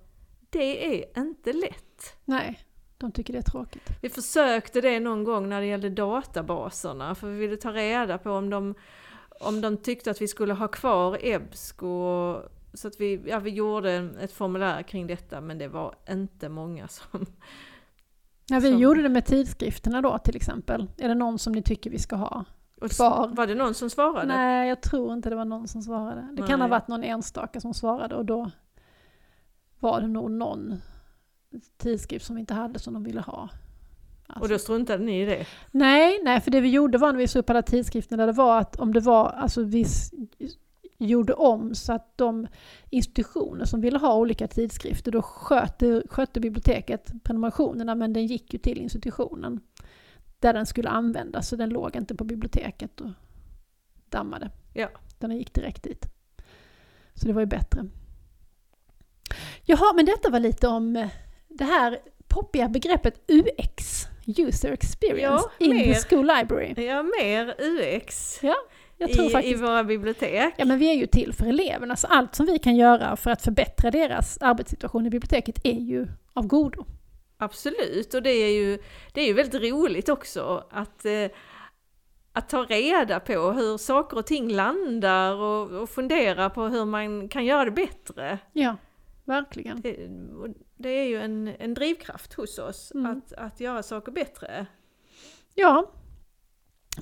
det är inte lätt. Nej, de tycker det är tråkigt. Vi försökte det någon gång när det gällde databaserna, för vi ville ta reda på om de, om de tyckte att vi skulle ha kvar EBSCO. Så att vi, ja, vi gjorde ett formulär kring detta, men det var inte många som... Ja, vi Som- gjorde det med tidskrifterna då till exempel. Är det någon som ni tycker vi ska ha? Och Kvar. Var det någon som svarade? Nej, jag tror inte det var någon som svarade. Det kan ha Nej. varit någon enstaka som svarade och då var det nog någon tidskrift som vi inte hade som de ville ha. Alltså. Och då struntade ni i det? Nej, nej, för det vi gjorde var när vi såg på alla tidskrifterna, det var att om det var, alltså vi gjorde om så att de institutioner som ville ha olika tidskrifter, då skötte, skötte biblioteket prenumerationerna, men den gick ju till institutionen där den skulle användas, så den låg inte på biblioteket och dammade. Ja. Den gick direkt dit. Så det var ju bättre. Jaha, men detta var lite om det här poppiga begreppet UX, User Experience, Ja, in mer. the School Library. Ja, mer UX tror i, i faktiskt, våra bibliotek. ja men vi är ju till för eleverna, så allt som vi kan göra för att förbättra deras arbetssituation i biblioteket är ju av godo. Absolut, och det är ju, det är ju väldigt roligt också att, eh, att ta reda på hur saker och ting landar och, och fundera på hur man kan göra det bättre. Ja, verkligen. Det, det är ju en, en drivkraft hos oss Mm. att, att göra saker bättre. Ja.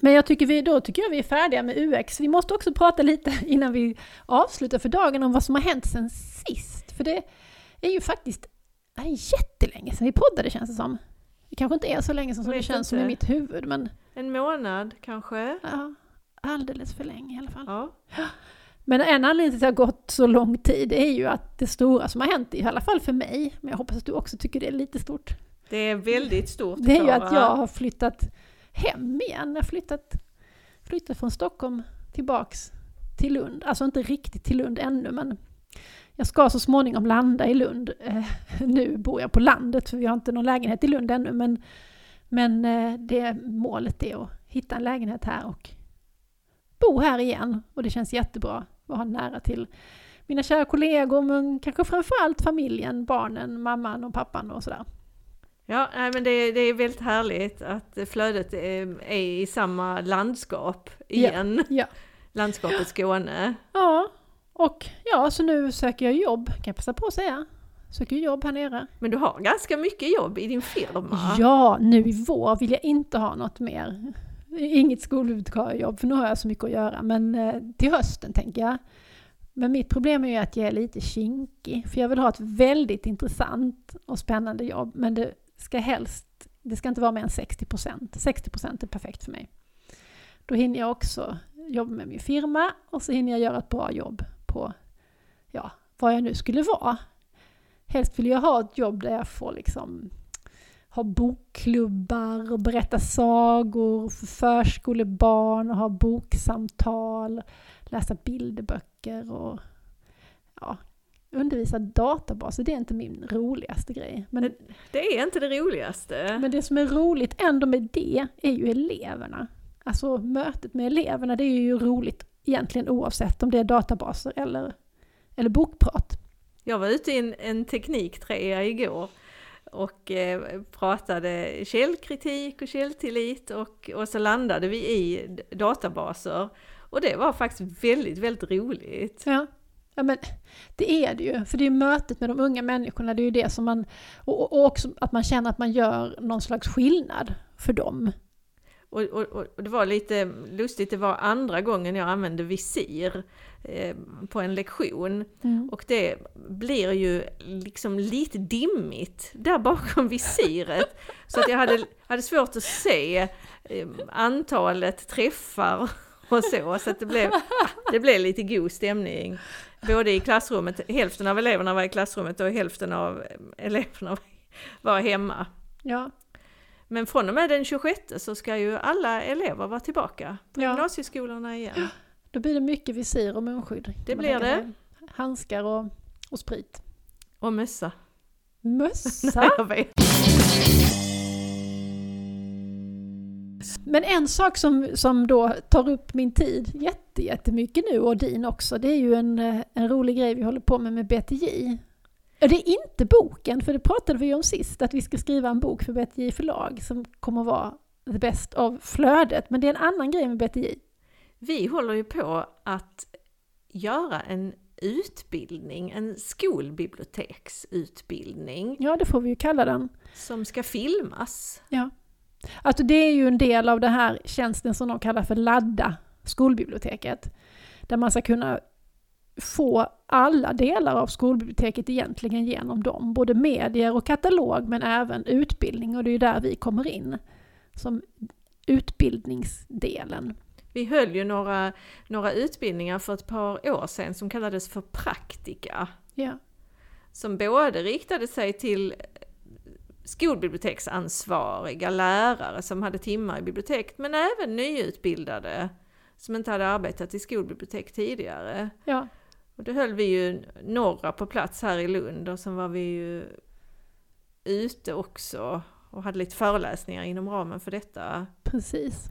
Men jag tycker vi, då tycker jag vi är färdiga med UX. Vi måste också prata lite innan vi avslutar för dagen om vad som har hänt sen sist. För det är ju faktiskt det är jättelänge sedan vi poddade känns det som. Det kanske inte är så länge sedan som det känns som i inte. mitt huvud men En månad kanske? ja, alldeles för länge i alla fall. Ja. Men en anledning till att det har gått så lång tid är ju att det stora som har hänt, i alla fall för mig, men jag hoppas att du också tycker det är lite stort, Det är väldigt stort det är ju att jag har flyttat hem igen. Jag har flyttat, flyttat från Stockholm tillbaks till Lund. Alltså inte riktigt till Lund ännu men jag ska så småningom landa i Lund. Eh, nu bor jag på landet för vi har inte någon lägenhet i Lund ännu men, men eh, det målet är att hitta en lägenhet här och bo här igen. Och det känns jättebra att ha nära till mina kära kollegor men kanske framförallt familjen, barnen, mamman och pappan och sådär. Ja, nej, men det, det är väldigt härligt att flödet är, är i samma landskap igen. ja. Landskapet Skåne. Ja, och ja, så nu söker jag jobb, kan jag passa på att säga. Söker jobb här nere. Men du har ganska mycket jobb i din firma. Ja, nu i vår vill jag inte ha något mer. Inget skolbibliotekariejobb, för nu har jag så mycket att göra. Men eh, till hösten tänker jag. Men mitt problem är ju att jag är lite kinkig. För jag vill ha ett väldigt intressant och spännande jobb. Men det ska helst, det ska inte vara mer än 60 procent. 60 procent är perfekt för mig. Då hinner jag också jobba med min firma och så hinner jag göra ett bra jobb på, ja, vad jag nu skulle vara. Helst vill jag ha ett jobb där jag får liksom ha bokklubbar och berätta sagor för förskolebarn och ha boksamtal, läsa bilderböcker och ja, undervisa databaser. Det är inte min roligaste grej. Men, Det är inte det roligaste. men det som är roligt ändå med det är ju eleverna. Alltså mötet med eleverna, det är ju roligt egentligen oavsett om det är databaser eller, eller bokprat. Jag var ute i en, en tekniktrea igår och eh, pratade källkritik och källtillit och, och så landade vi i databaser. Och det var faktiskt väldigt, väldigt roligt. Ja. ja, men det är det ju. För det är ju mötet med de unga människorna, det är ju det som man... Och, och också att man känner att man gör någon slags skillnad för dem. Och, och, och det var lite lustigt, det var andra gången jag använde visir eh, på en lektion. Mm. Och det blir ju liksom lite dimmigt där bakom visiret. Så att jag hade, hade svårt att se eh, antalet träffar och så. Så det blev, det blev lite god stämning. Både i klassrummet, hälften av eleverna var i klassrummet och hälften av eleverna var hemma. Ja. Men från och med den 26 så ska ju alla elever vara tillbaka på Ja. gymnasieskolorna igen. Då blir det mycket visir och munskydd. Det blir det. Handskar och, och sprit. Och mössa. Mössa! Jag vet. Men en sak som, som då tar upp min tid jätte, jättemycket nu och din också, det är ju en, en rolig grej vi håller på med med BTJ. Ja, Det är inte boken, för det pratade vi ju om sist, att vi ska skriva en bok för BTJ förlag som kommer att vara the best av flödet, men det är en annan grej med BTJ. Vi håller ju på att göra en utbildning, en skolbiblioteksutbildning Ja, det får vi ju kalla den. som ska filmas. Alltså det är ju en del av den här tjänsten som de kallar för Ladda, skolbiblioteket. Där man ska kunna få alla delar av skolbiblioteket egentligen genom dem. Både medier och katalog men även utbildning och det är ju där vi kommer in. Som utbildningsdelen. Vi höll ju några, några utbildningar för ett par år sedan som kallades för praktika. Ja. Som både riktade sig till skolbiblioteksansvariga lärare som hade timmar i biblioteket men även nyutbildade som inte hade arbetat i skolbibliotek tidigare. ja, och då höll vi ju några på plats här i Lund och sen var vi ju ute också och hade lite föreläsningar inom ramen för detta. precis.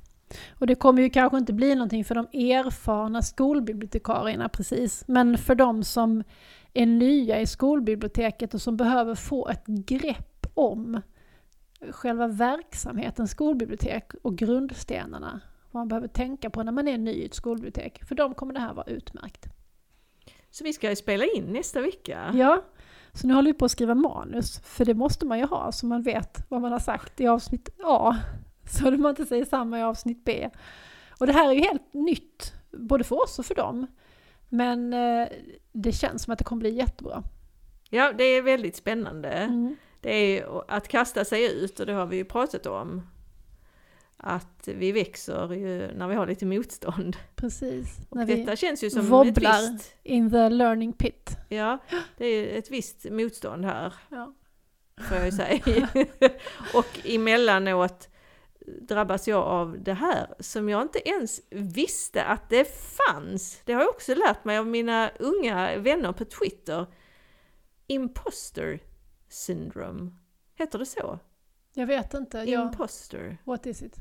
Och det kommer ju kanske inte bli någonting för de erfarna skolbibliotekarierna precis, men för de som är nya i skolbiblioteket och som behöver få ett grepp om själva verksamheten skolbibliotek och grundstenarna. Vad man behöver tänka på när man är ny i ett skolbibliotek. För dem kommer det här vara utmärkt. Så vi ska ju spela in nästa vecka. Ja, så nu håller vi på att skriva manus, för det måste man ju ha så man vet vad man har sagt i avsnitt A. Så att man inte säger samma i avsnitt B. Och det här är ju helt nytt, både för oss och för dem. Men eh, det känns som att det kommer bli jättebra. Ja, det är väldigt spännande. Mm. Det är att kasta sig ut och det har vi ju pratat om. Att vi växer ju när vi har lite motstånd. Precis. Och När vi detta känns ju som wobblar. ett visst, in the learning pit. ja, det är ett visst motstånd här. Ja. får jag ju säga. och emellanåt drabbas jag av det här som jag inte ens visste att det fanns. Det har jag också lärt mig av mina unga vänner på Twitter. Imposter syndrome. Heter det så? Jag vet inte. Ja. Imposter. What is it?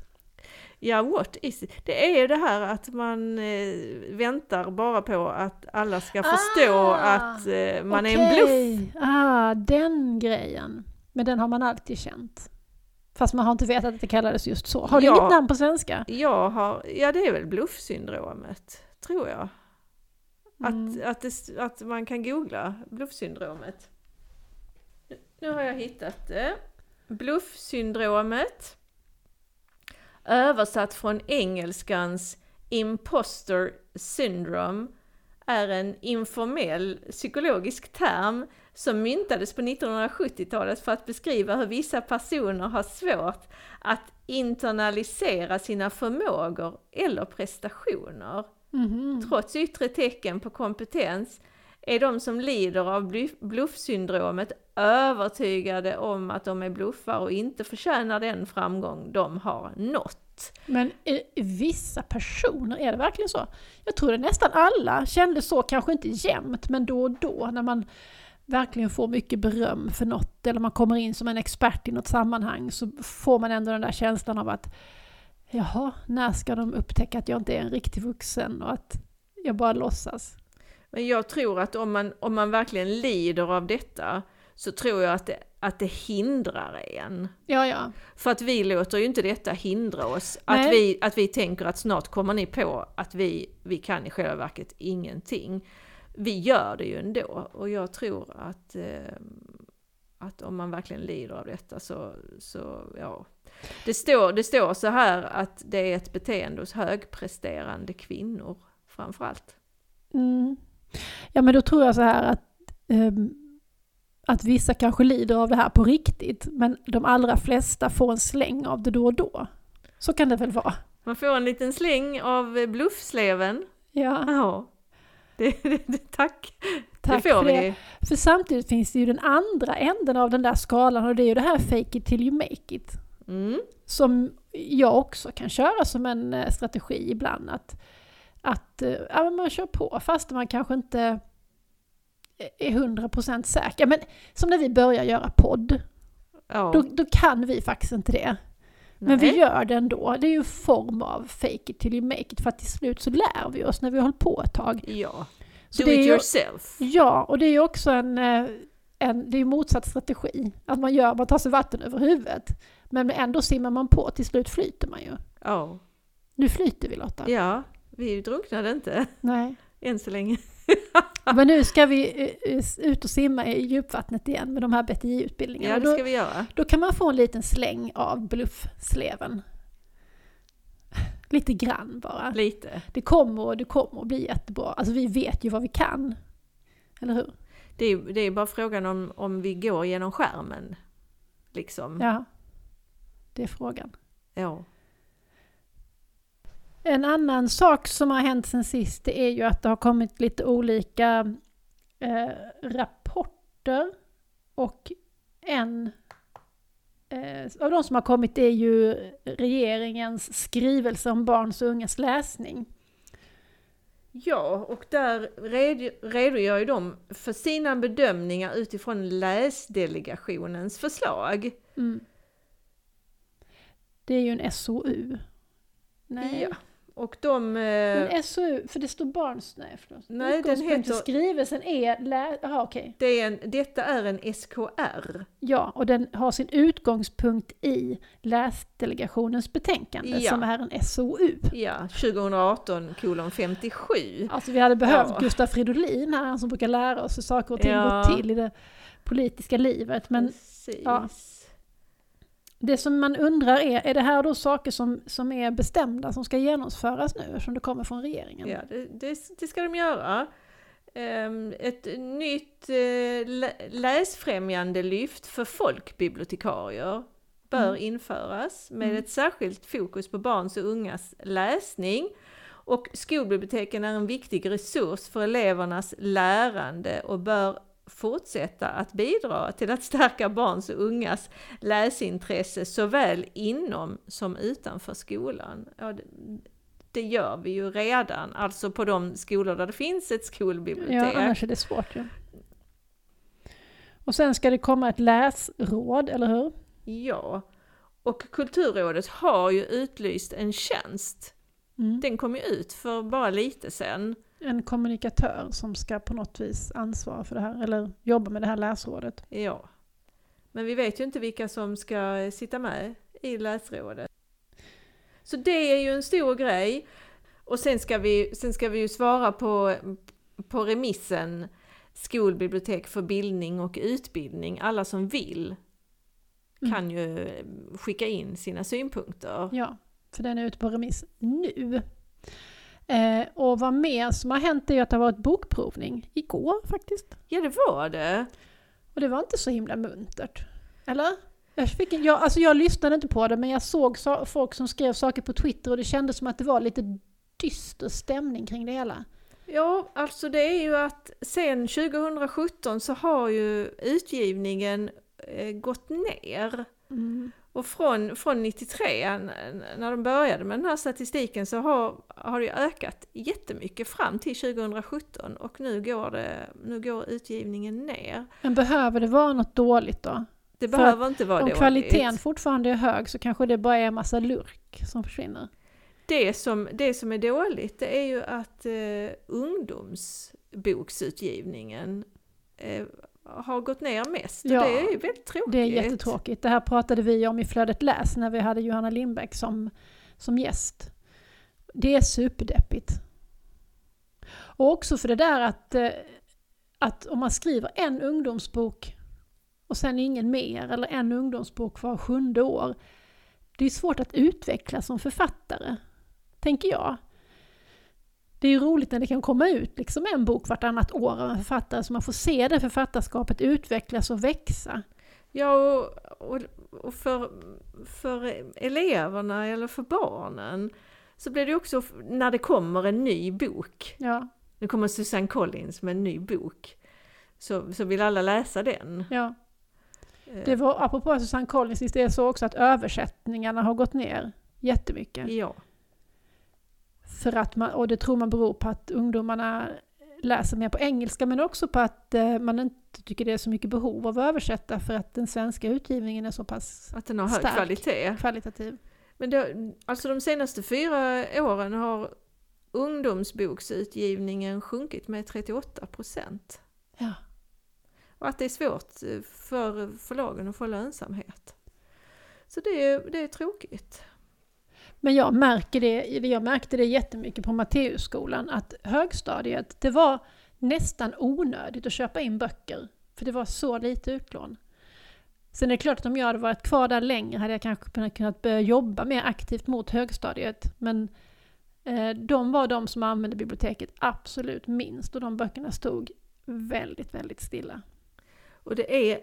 Ja, what is it? Det är ju det här att man eh, väntar bara på att alla ska förstå Ah, att eh, man är en bluff. Ah, den grejen. Men den har man alltid känt. Fast man har inte vetat att det kallades just så. Har du Ja. inget namn på svenska? Jag har, ja det är väl bluffsyndromet, tror jag. Mm. Att, att, det, att man kan googla bluffsyndromet. Nu har jag hittat det. Bluffsyndromet. Översatt från engelskans imposter syndrome är en informell psykologisk term som myntades på 1970-talet för att beskriva hur vissa personer har svårt att internalisera sina förmågor eller prestationer. Mhm. Trots yttre tecken på kompetens är de som lider av bluffsyndromet övertygade om att de är bluffar och inte förtjänar den framgång de har nått. Men i, vissa personer, är det verkligen så? Jag tror att nästan alla kände så, kanske inte jämt, men då och då när man verkligen får mycket beröm för något eller man kommer in som en expert i något sammanhang så får man ändå den där känslan av att jaha, när ska de upptäcka att jag inte är en riktig vuxen och att jag bara låtsas? Men jag tror att om man, om man verkligen lider av detta så tror jag att det, att det hindrar en. Ja, ja. För att vi låter ju inte detta hindra oss. Att vi, att vi tänker att snart kommer ni på att vi, vi kan i själva verket ingenting. Vi gör det ju ändå och jag tror att, eh, att om man verkligen lider av detta så, så ja. Det står, det står så här att det är ett beteende hos högpresterande kvinnor framförallt. Mm. Ja men då tror jag så här att, ehm, att vissa kanske lider av det här på riktigt, men de allra flesta får en släng av det då och då. Så kan det väl vara? Man får en liten släng av bluffsleven. Ja, Ja, det, det, det, tack. tack det får för vi. det. För samtidigt finns det ju den andra änden av den där skalan och det är ju det här fake it till you make it. Mm. Som jag också kan köra som en eh, strategi ibland. Att, att eh, ja, man kör på fast man kanske inte är 100% säker. Men som när vi börjar göra podd, Ja. då, då kan vi faktiskt inte det. Men vi Nej. gör det ändå. Det är ju en form av fake it till you make it. För att till slut så lär vi oss när vi har hållit på ett tag. Ja. Så Do det är it ju- yourself. Ja, och det är ju också en, eh, en, det är motsatt strategi. Att man gör, man tar sig vatten över huvudet. Men ändå simmar man på, till slut flyter man ju. Ja. Nu flyter vi Lotta. ja, vi drunknade inte Nej. än så länge. Men nu ska vi eh, eh, ut och simma i djupvattnet igen med de här BTI-utbildningarna. Ja, Och det då, ska vi göra. då kan man få en liten släng av bluffsleven. Lite grann bara. Lite. Det kommer, det kommer att bli jättebra. Alltså vi vet ju vad vi kan. Eller hur? Det är, det är bara frågan om, om vi går genom skärmen. Liksom. Ja. Det är frågan. Ja. En annan sak som har hänt sen sist det är ju att det har kommit lite olika eh, rapporter och en eh, av de som har kommit är ju regeringens skrivelse om barns och ungas läsning. Ja, och där red, redogör ju de för sina bedömningar utifrån läsdelegationens förslag. Mm. Det är ju en SOU. Nej. Ja. Och de... Eh, Men SOU, för det står barns... Nej, förlåt. Nej, den heter- skrivelsen är... Lä... Aha, okej. det är en, detta är en SKR. Ja, och den har sin utgångspunkt i läsdelegationens betänkande Ja. som är en SOU. Ja, 2018 kolon 57. Alltså vi hade behövt Ja. Gustaf Fridolin här, han som brukar lära oss hur saker och ting Ja. går till i det politiska livet. Men Precis. ja. Det som man undrar är, är det här då saker som, som är bestämda som ska genomföras nu eftersom det kommer från regeringen? Ja, det, det, det ska de göra. Ehm, Ett nytt eh, lä- läsfrämjande lyft för folkbibliotekarier bör Mm. införas med Mm. ett särskilt fokus på barns och ungas läsning. Och skolbiblioteken är en viktig resurs för elevernas lärande och bör fortsätta att bidra till att stärka barns och ungas läsintresse såväl inom som utanför skolan. Ja, det, det gör vi ju redan, alltså på de skolor där det finns ett skolbibliotek. Ja, annars är det svårt ju. Och sen ska det komma ett läsråd, eller hur? Ja, och Kulturrådet har ju utlyst en tjänst. Mm. Den kom ju ut för bara lite sedan. En kommunikatör som ska på något vis ansvara för det här, eller jobba med det här läsrådet. Ja. Men vi vet ju inte vilka som ska sitta med i läsrådet. Så det är ju en stor grej. Och sen ska vi, sen ska vi ju svara på, på remissen Skolbibliotek för bildning och utbildning. Alla som vill Mm. kan ju skicka in sina synpunkter. Ja, för den är ute på remiss nu. Eh, och vad mer som har hänt är ju att det har varit bokprovning igår faktiskt. Ja, det var det. Och det var inte så himla muntert. Eller? Jag, fick, jag, alltså jag lyssnade inte på det men jag såg så, folk som skrev saker på Twitter och det kändes som att det var lite dyster stämning kring det hela. Ja, alltså det är ju att sen 2017 så har ju utgivningen eh, gått ner. Och från, från 93, n- när de började med den här statistiken, så har, har det ökat jättemycket fram till 2017 och nu går, det, nu går utgivningen ner. Men behöver det vara något dåligt då? Det För behöver inte vara Om dåligt. kvaliteten fortfarande är hög så kanske det bara är en massa lurk som försvinner. Det som, det som är dåligt det är ju att eh, ungdomsboksutgivningen eh, har gått ner mest. Ja, och det är väldigt tråkigt. Det är jättetråkigt. Det här pratade vi om i Flödet Läs när vi hade Johanna Lindbäck som, som gäst. Det är superdeppigt. Och också för det där att, eh, att om man skriver en ungdomsbok och sen ingen mer, eller en ungdomsbok var sjunde år. det är svårt att utvecklas som författare, tänker jag. Det är ju roligt när det kan komma ut liksom en bok vartannat år av en författare så man får se det författarskapet utvecklas och växa. Ja, och, och, och för, för eleverna eller för barnen så blir det också när det kommer en ny bok. Ja, Nu kommer Susanne Collins med en ny bok. Så, så vill alla läsa den. ja. Eh, Det var, apropå Susanne Collins, det är så också att översättningarna har gått ner jättemycket. Ja, För att man, och det tror man beror på att ungdomarna läser mer på engelska men också på att eh, man inte tycker det är så mycket behov av att översätta för att den svenska utgivningen är så pass att den har hög Stark. kvalitet. kvalitativ. Men det, alltså de senaste fyra åren har ungdomsboksutgivningen sjunkit med 38 procent. Ja. Och att det är svårt eh, för förlagen att få lönsamhet. Så det är, det är tråkigt. Men jag märker det, jag märkte det jättemycket på Matteusskolan att högstadiet, det var nästan onödigt att köpa in böcker. För det var så lite utlån. Sen är det klart att om jag hade varit kvar där längre hade jag kanske kunnat, börja jobba mer aktivt mot högstadiet. Men eh, de var de som använde biblioteket absolut minst och de böckerna stod väldigt, väldigt stilla. Och det är,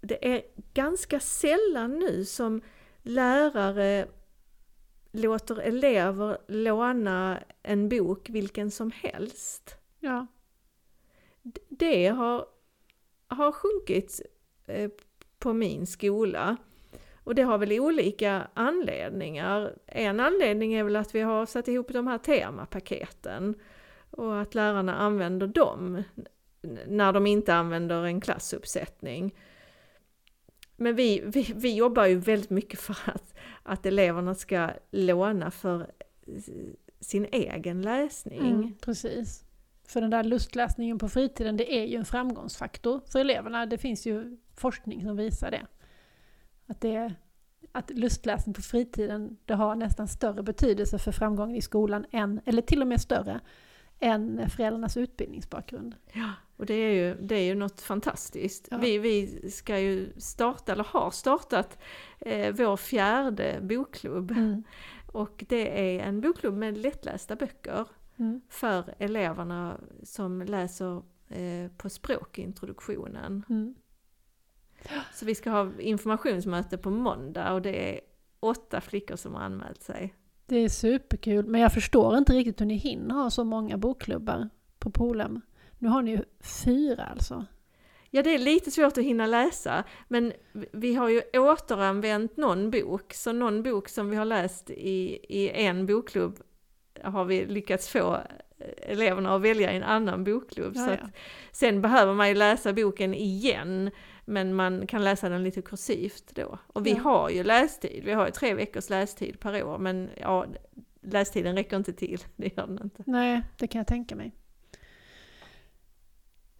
det är ganska sällan nu som lärare låter elever låna en bok vilken som helst. Ja, Det har, har sjunkit eh, på min skola. Och det har väl olika anledningar. En anledning är väl att vi har satt ihop de här temapaketen och att lärarna använder dem när de inte använder en klassuppsättning. Men vi, vi, vi jobbar ju väldigt mycket för att, att eleverna ska låna för sin egen läsning. mm, precis. För den där lustläsningen på fritiden, det är ju en framgångsfaktor för eleverna. Det finns ju forskning som visar det. Att, det, att lustläsning på fritiden, det har nästan större betydelse för framgången i skolan än, eller till och med större, än föräldrarnas utbildningsbakgrund. Ja, och det är ju, det är ju något fantastiskt. Ja. Vi, vi ska ju starta, eller har startat, eh, vår fjärde bokklubb. Mm. Och det är en bokklubb med lättlästa böcker Mm. för eleverna som läser eh, på språkintroduktionen. Mm. Så vi ska ha informationsmöte på måndag och det är åtta flickor som har anmält sig. Det är superkul, men jag förstår inte riktigt hur ni hinner ha så många bokklubbar på Polhem. Nu har ni ju fyra alltså. Ja, det är lite svårt att hinna läsa, men vi har ju återanvänt någon bok, så någon bok som vi har läst i, i en bokklubb har vi lyckats få eleverna att välja i en annan bokklubb. Ja, så ja. sen behöver man ju läsa boken igen, men man kan läsa den lite kursivt då. Och vi Ja. har ju lästid, vi har ju tre veckors lästid per år, men ja, lästiden räcker inte till, det gör den inte. Nej, det kan jag tänka mig.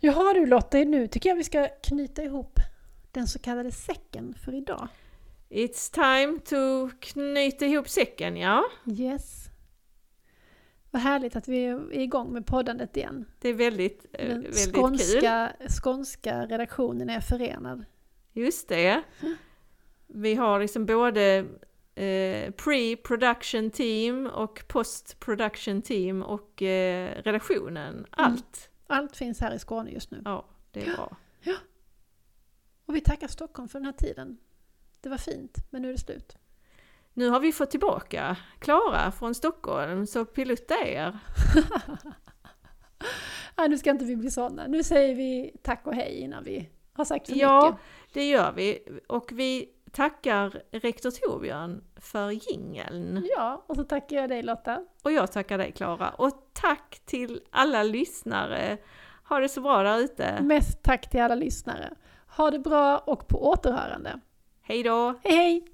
Jaha du Lotta, nu tycker jag vi ska knyta ihop den så kallade säcken för idag. It's time to knyta ihop säcken, ja. Yes. Vad härligt att vi är igång med poddandet igen. Det är väldigt, eh, Den väldigt kul. skånska, skånska redaktionen är förenad. Just det. Vi har liksom både eh, pre-production team och post-production team och eh, redaktionen. Allt. Allt finns här i Skåne just nu. Ja, det är bra. Och vi tackar Stockholm för den här tiden. Det var fint, men nu är det slut. Nu har vi fått tillbaka Klara från Stockholm, så pilutta er. Nej, nu ska inte vi bli sådana. Nu säger vi tack och hej innan vi har sagt för Ja, mycket. det gör vi. Och vi tackar rektor Torbjörn för jingeln. Ja, och så tackar jag dig Lotta. Och jag tackar dig Klara. Och tack till alla lyssnare. Ha det så bra där ute. Mest tack till alla lyssnare. Ha det bra och på återhörande. Hej då! Hej hej!